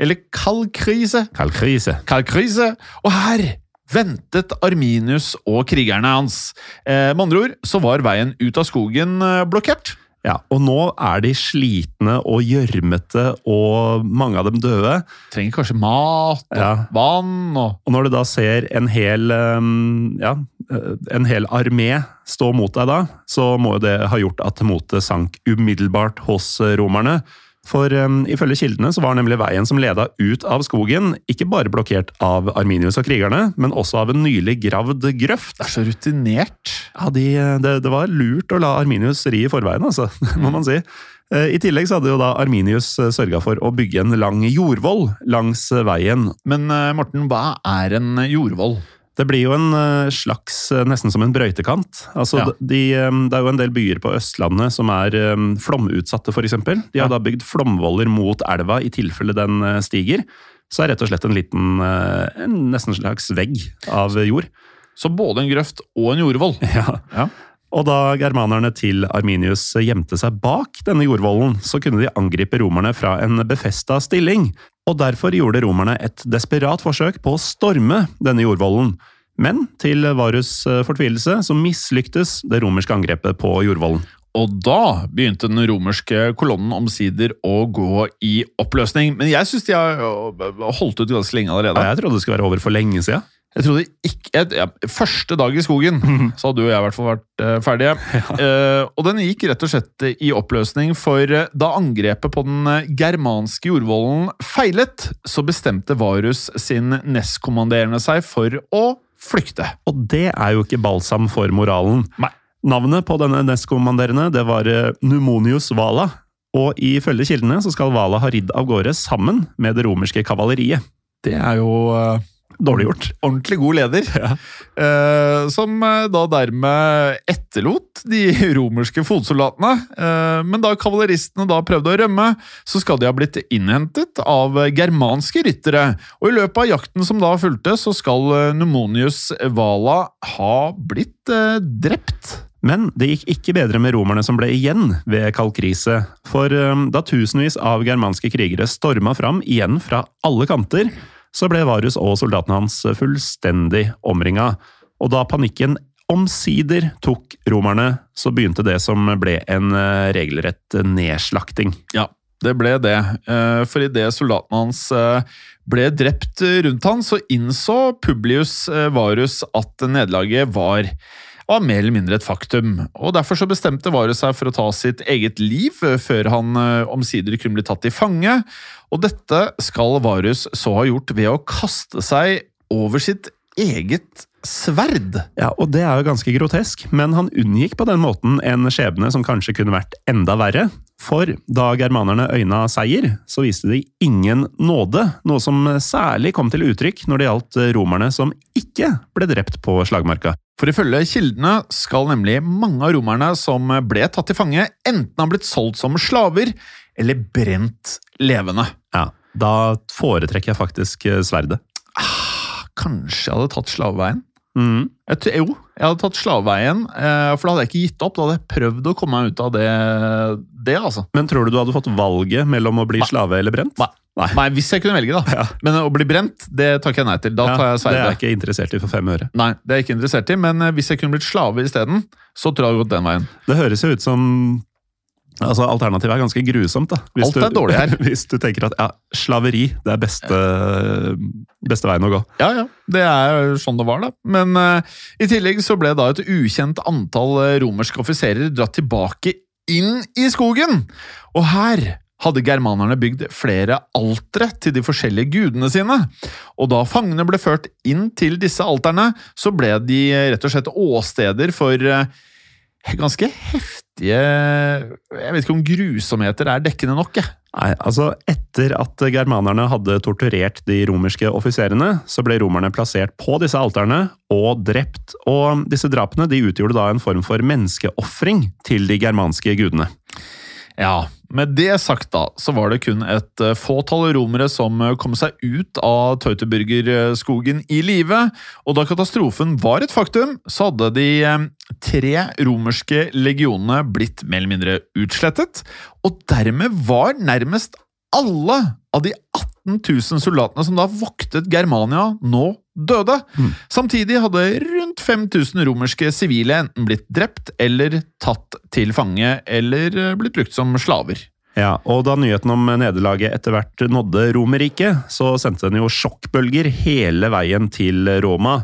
Eller Kalkrise. Kalkrise. Kalkrise. Og her ventet Arminius og krigerne hans. Eh, med andre ord så var veien ut av skogen blokkert. Ja, og nå er de slitne og gjørmete, og mange av dem døde. Trenger kanskje mat og Ja. vann og Og når du da ser en hel, um, ja, en hel armé stå mot deg da, så må jo det ha gjort at motet sank umiddelbart hos romerne. For um, ifølge kildene så var nemlig veien som leda ut av skogen, ikke bare blokkert av Arminius og krigerne, men også av en nylig gravd grøft. Det er så rutinert. Ja, de, det, det var lurt å la Arminius ri i forveien, altså, [LAUGHS] må man si. Eh, I tillegg så hadde jo da Arminius sørga for å bygge en lang jordvoll langs veien, Men eh, Morten, hva er en jordvoll? Det blir jo en eh, slags eh, Nesten som en brøytekant. Altså, Ja. de, eh, det er jo en del byer på Østlandet som er flomutsatte, f.eks. De har Ja. da bygd flomvoller mot elva i tilfelle den stiger. Så er det rett og slett en liten en Nesten slags vegg av jord. Så både en grøft og en jordvoll. Ja. Ja. Og da germanerne til Arminius gjemte seg bak denne jordvollen, så kunne de angripe romerne fra en befesta stilling. Og derfor gjorde romerne et desperat forsøk på å storme denne jordvollen. Men til Varus eh, fortvilelse så mislyktes det romerske angrepet på jordvollen. Og da begynte den romerske kolonnen omsider å gå i oppløsning. Men jeg syns de har øh, holdt ut ganske lenge allerede. Ja, jeg trodde det skulle være over for lenge siden. Jeg trodde ikke jeg, ja, Første dag i skogen, så hadde jo jeg i hvert fall vært uh, ferdige. Eh, og den gikk rett og slett i oppløsning, for uh, da angrepet på den eh, germanske jordvollen feilet, så bestemte Varus sin nestkommanderende seg for å flykte. Og det er jo ikke balsam for moralen. Nei. Navnet på denne nestkommanderende det var eh, Numonius Vala. Og ifølge kildene så skal Vala ha ridd av gårde sammen med det romerske kavaleriet. Det er jo eh, Dårlig gjort. ordentlig god leder, [LAUGHS] eh, som eh, da dermed etterlot de romerske fotsoldatene. Eh, men da kavaleristene da prøvde å rømme, så skal de ha blitt innhentet av germanske ryttere. Og i løpet av jakten som da fulgte, så skal eh, Numonius Vala ha blitt eh, drept. Men det gikk ikke bedre med romerne som ble igjen ved Kalkrise. For um, da tusenvis av germanske krigere storma fram igjen fra alle kanter, så ble Varus og soldatene hans fullstendig omringa. Og da panikken omsider tok romerne, så begynte det som ble en eh, regelrett nedslakting. Ja, det ble det. Eh, For idet soldatene hans eh, ble drept rundt han, så innså Publius Varus at nederlaget var var mer eller mindre et faktum, og derfor så bestemte Varus seg for å ta sitt eget liv eh, før han eh, omsider kunne bli tatt i fange, og dette skal Varus så ha gjort ved å kaste seg over sitt eget sverd. Ja, og det er jo ganske grotesk, men han unngikk på den måten en skjebne som kanskje kunne vært enda verre. For da germanerne øyna seier, så viste de ingen nåde, noe som særlig kom til uttrykk når det gjaldt romerne som ikke ble drept på slagmarka. For ifølge kildene skal nemlig mange av romerne som ble tatt til fange, enten ha blitt solgt som slaver eller brent levende. Ja, Da foretrekker jeg faktisk sverdet. Kanskje jeg hadde tatt slaveveien? Mm. Jeg, jo, Jeg hadde tatt slaveveien, eh, for da hadde jeg ikke gitt opp. Da hadde jeg prøvd å komme meg ut av det, det altså. Men tror du du hadde fått valget mellom å bli Nei. slave eller brent? Nei. Nei, hvis jeg kunne velge, da. Ja. Men å bli brent, det takker jeg nei til. Da tar jeg det er jeg ikke interessert i for fem øre. Nei, det er jeg ikke interessert i, men eh, hvis jeg kunne blitt slave isteden, så tror jeg det hadde gått den veien. Det høres jo ut som Altså, Alternativet er ganske grusomt. da. Hvis Alt er du, dårlig her. [LAUGHS] Hvis du tenker at ja, slaveri det er beste, beste veien å gå. Ja, ja. Det er sånn det var, da. Men uh, i tillegg så ble da et ukjent antall eh, romerske offiserer dratt tilbake inn i skogen. Og her hadde germanerne bygd flere altere til de forskjellige gudene sine. Og da fangene ble ført inn til disse alterne, så ble de eh, rett og slett åsteder for eh, ganske heftige Jeg vet ikke om grusomheter er dekkende nok, jeg. Nei, altså Etter at germanerne hadde torturert de romerske offiserene, så ble romerne plassert på disse alterne og drept. Og disse drapene de utgjorde da en form for menneskeofring til de germanske gudene. Ja, med det sagt da, så var det kun et eh, fåtall romere som eh, kom seg ut av Teutoburgerskogen i live, og da katastrofen var et faktum, så hadde de eh, tre romerske legionene blitt mer eller mindre utslettet, og dermed var nærmest alle av de 18 000 soldatene som da voktet Germania, nå døde. Samtidig hadde rundt 5000 romerske sivile enten blitt drept eller tatt til fange, eller eh, blitt brukt som slaver. Ja, og Da nyheten om nederlaget etter hvert nådde Romerriket, så sendte den jo sjokkbølger hele veien til Roma.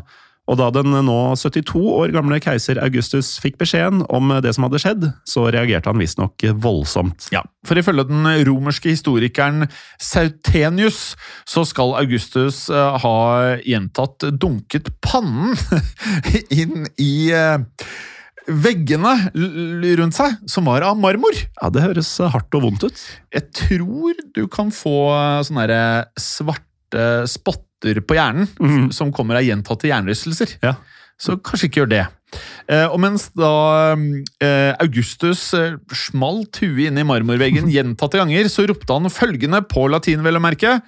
Og da den nå 72 år gamle keiser Augustus fikk beskjeden om det som hadde skjedd, så reagerte han visstnok voldsomt. Ja, for ifølge den romerske historikeren Sautenius så skal Augustus eh, ha gjentatt dunket pannen [LAUGHS] inn i eh, veggene rundt seg, som var av marmor. Ja, Det høres hardt og vondt ut. Jeg tror du kan få eh, sånne svarte spotter på hjernen mm. som kommer av gjentatte hjernerystelser. Ja. Så kanskje ikke gjør det. Eh, og mens da eh, Augustus eh, smalt huet inn i marmorveggen [LAUGHS] gjentatte ganger, så ropte han følgende på latin, vel å merke.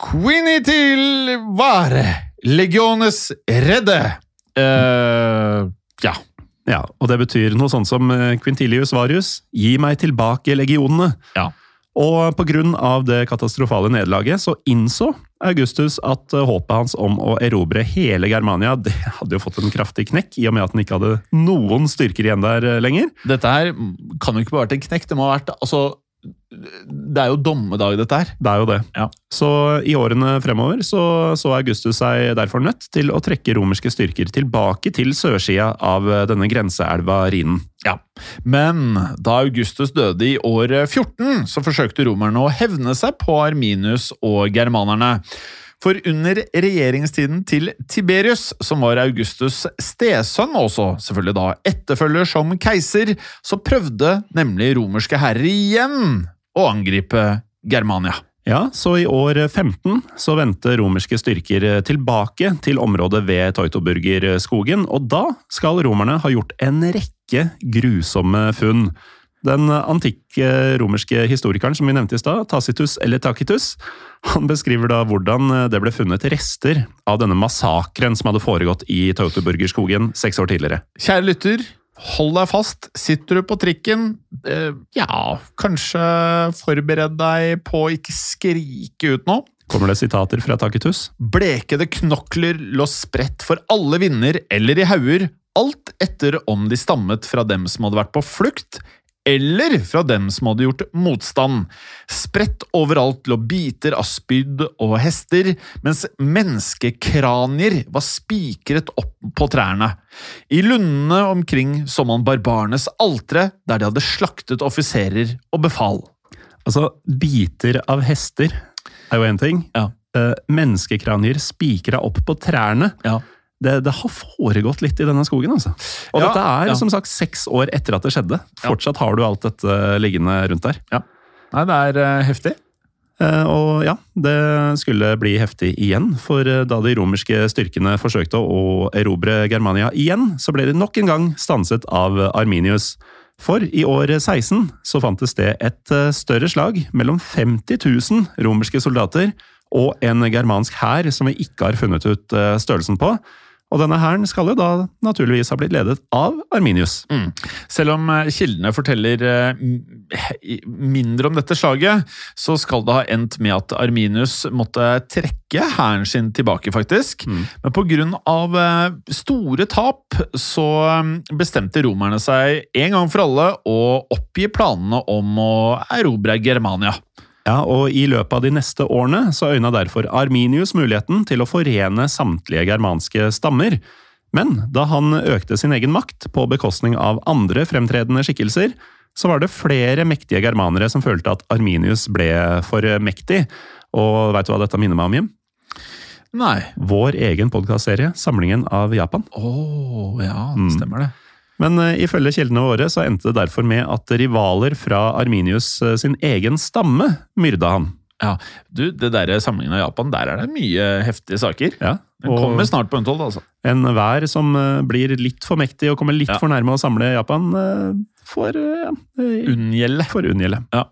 Quini til vare, legiones redde. Uh, ja. Ja, Og det betyr noe sånt som Quintilius Varius, gi meg tilbake legionene. Ja. Og av det katastrofale nederlaget så innså Augustus at eh, håpet hans om å erobre hele Germania det hadde jo fått en kraftig knekk, i og med at han ikke hadde noen styrker igjen der eh, lenger. Dette her kan jo ikke bare ha vært en knekk. Det må ha vært altså, Det er jo dommedag, dette her. Det er jo det. Ja. Så i årene fremover så, så Augustus seg derfor nødt til å trekke romerske styrker tilbake til sørsida av eh, denne grenseelva Rhinen. Ja, Men da Augustus døde i år 14, så forsøkte romerne å hevne seg på Arminius og germanerne. For under regjeringstiden til Tiberius, som var Augustus' stesønn, også selvfølgelig da etterfølger som keiser, så prøvde nemlig romerske herrer igjen å angripe Germania. Ja, så i år 15 så vendte romerske styrker tilbake til området ved Teutoburgerskogen, og da skal romerne ha gjort en rekke grusomme funn. Den antikke romerske historikeren som vi nevnte i stad, Tacitus eller Tacitus, han beskriver da hvordan det ble funnet rester av denne massakren som hadde foregått i Tautoburgerskogen seks år tidligere. Kjære lytter, hold deg fast. Sitter du på trikken, eh, ja, kanskje forbered deg på å ikke skrike ut nå. Kommer det sitater fra Tacitus? Blekede knokler lå spredt for alle vinder eller i hauger, alt etter om de stammet fra dem som hadde vært på flukt, eller fra dem som hadde gjort motstand. Spredt overalt lå biter av spyd og hester, mens menneskekranier var spikret opp på trærne. I lundene omkring så man barbarenes altre, der de hadde slaktet offiserer og befal. Altså, biter av hester er jo én ting. Ja. Eh, menneskekranier spikra opp på trærne. Ja. Det, det har foregått litt i denne skogen, altså. Og Ja, dette er ja. som sagt seks år etter at det skjedde. Fortsatt har du alt dette liggende rundt der. Nei, det er uh, heftig. Uh, og ja, det skulle bli heftig igjen, for eh, da de romerske styrkene forsøkte å erobre Germania igjen, så ble de nok en gang stanset av Arminius. For i år 16 så fant det sted et større slag mellom 50 000 romerske soldater og en germansk hær som vi ikke har funnet ut størrelsen på. Og denne hæren skal jo da naturligvis ha blitt ledet av Arminius. Mm. Selv om eh, kildene forteller eh, mindre om dette slaget, så skal det ha endt med at Arminius måtte trekke hæren sin tilbake, faktisk. Mm. Men av eh, store tap så bestemte romerne seg en gang for alle å oppgi planene om å erobre Germania. Ja, og I løpet av de neste årene så øyna derfor Arminius muligheten til å forene samtlige germanske stammer. Men da han økte sin egen makt på bekostning av andre fremtredende skikkelser, så var det flere mektige germanere som følte at Arminius ble for mektig. Og veit du hva dette minner meg om, Jim? Nei. Vår egen podkastserie, Samlingen av Japan. Å, oh, ja, stemmer det. Men uh, ifølge kildene våre så endte det derfor med at rivaler fra Arminius uh, sin egen stamme myrda han. Ja, du, det der av Japan, der er det mye heftige saker. Ja, Den kommer snart på Untold, altså. Enhver som uh, blir litt for mektig og kommer litt Ja. for nærme å samle Japan, får uh, Unngjelde. For unngjelde. Ja.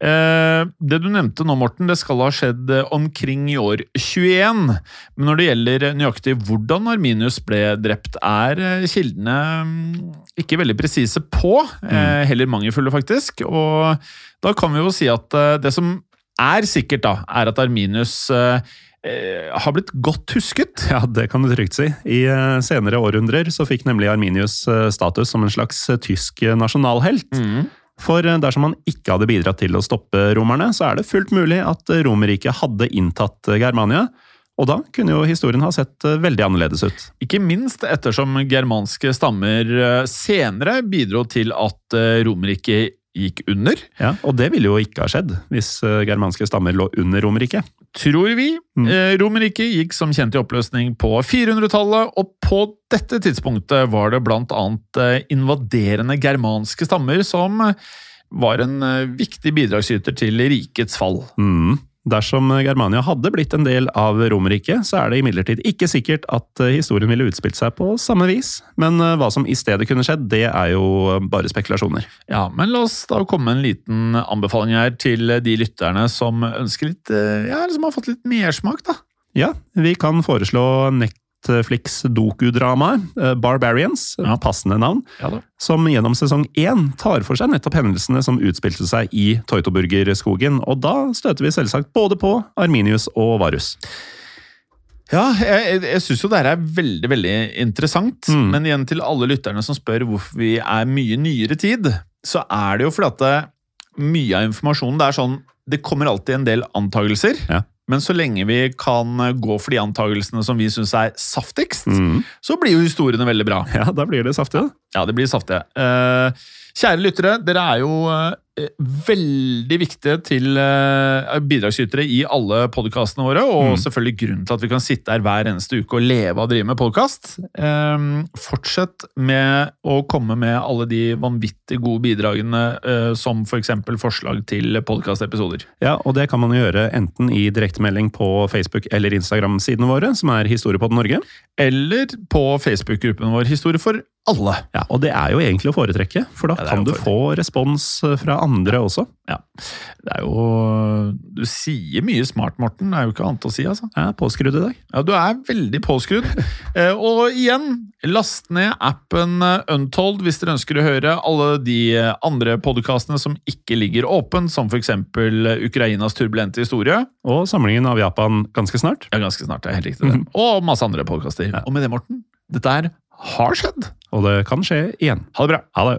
Eh, det du nevnte nå, Morten, det skal ha skjedd eh, omkring i år 21. Men når det gjelder nøyaktig hvordan Arminius ble drept, er eh, kildene mm, ikke veldig presise på. Eh, heller mangelfulle, faktisk. Og da kan vi jo si at eh, det som er sikkert, da, er at Arminius eh, eh, har blitt godt husket. Ja, det kan du trygt si. I uh, senere århundrer så fikk nemlig Arminius uh, status som en slags tysk nasjonalhelt. nasjonalhelt. For dersom han ikke hadde bidratt til å stoppe romerne, så er det fullt mulig at Romerriket hadde inntatt Germania. Og da kunne jo historien ha sett veldig annerledes ut. Ikke minst ettersom germanske stammer eh, senere bidro til at eh, Romerriket gikk under. Ja, Og det ville jo ikke ha skjedd hvis germanske stammer lå under Romerriket. Tror vi. Mm. Eh, Romerriket gikk som kjent i oppløsning på 400-tallet, og på dette tidspunktet var det blant annet eh, invaderende germanske stammer som eh, var en viktig bidragsyter til rikets fall. Mm. Dersom Germania hadde blitt en del av Romerriket, så er det imidlertid ikke sikkert at eh, historien ville utspilt seg på samme vis. Men eh, hva som i stedet kunne skjedd, det er jo bare spekulasjoner. Ja, men la oss da komme med en liten anbefaling her til de lytterne som ønsker litt eh, Ja, eller som har fått litt mersmak, da. Ja, vi kan foreslå Netflix dokudramaet eh, Barbarians, Ja. passende navn, Ja som gjennom sesong én tar for seg nettopp hendelsene som utspilte seg i Teutoburgerskogen, og da støter vi selvsagt både på Arminius og Varus. Ja, jeg, jeg, syns jo det her er veldig veldig interessant. Mm. Men igjen til alle lytterne som spør hvorfor vi er mye nyere tid, så er det jo fordi at mye av informasjonen det er sånn Det kommer alltid en del antagelser. Ja. Men så lenge vi kan gå for de antagelsene som vi syns er saftigst, Mm. så blir jo historiene veldig bra. Ja, da blir det saftig. Ja, det blir saftige. Eh, kjære lyttere, dere er jo eh, veldig viktige til eh, bidragsytere i alle podkastene våre, og Mm. selvfølgelig grunnen til at vi kan sitte her hver eneste uke og leve å drive med podkast. fortsett med å komme med alle de vanvittig gode bidragene, eh, som f.eks. For forslag til podkastepisoder. Ja, og det kan man gjøre enten i direktemelding på Facebook eller Instagram-sidene våre, som er Historiepodden Norge. Eller på Facebook-gruppen vår Historie for alle. Ja, og det er jo egentlig å foretrekke, for da Ja, kan du få respons eh, fra andre også. Ja. Det er jo Du sier mye smart, Morten. Det er jo ikke annet å si, altså. Jeg er påskrudd i dag. Ja, du er veldig påskrudd. [LAUGHS] Eh, og igjen, last ned appen eh, Untold hvis dere ønsker å høre alle de eh, andre podkastene som ikke ligger åpen, som f.eks. Ukrainas turbulente historie. Og samlingen av Japan ganske snart. Ja, ganske snart. det er helt riktig det. Og masse andre podkaster. Og med det, Morten, dette her har skjedd. Og det kan skje igjen. Ha det bra. Ha det.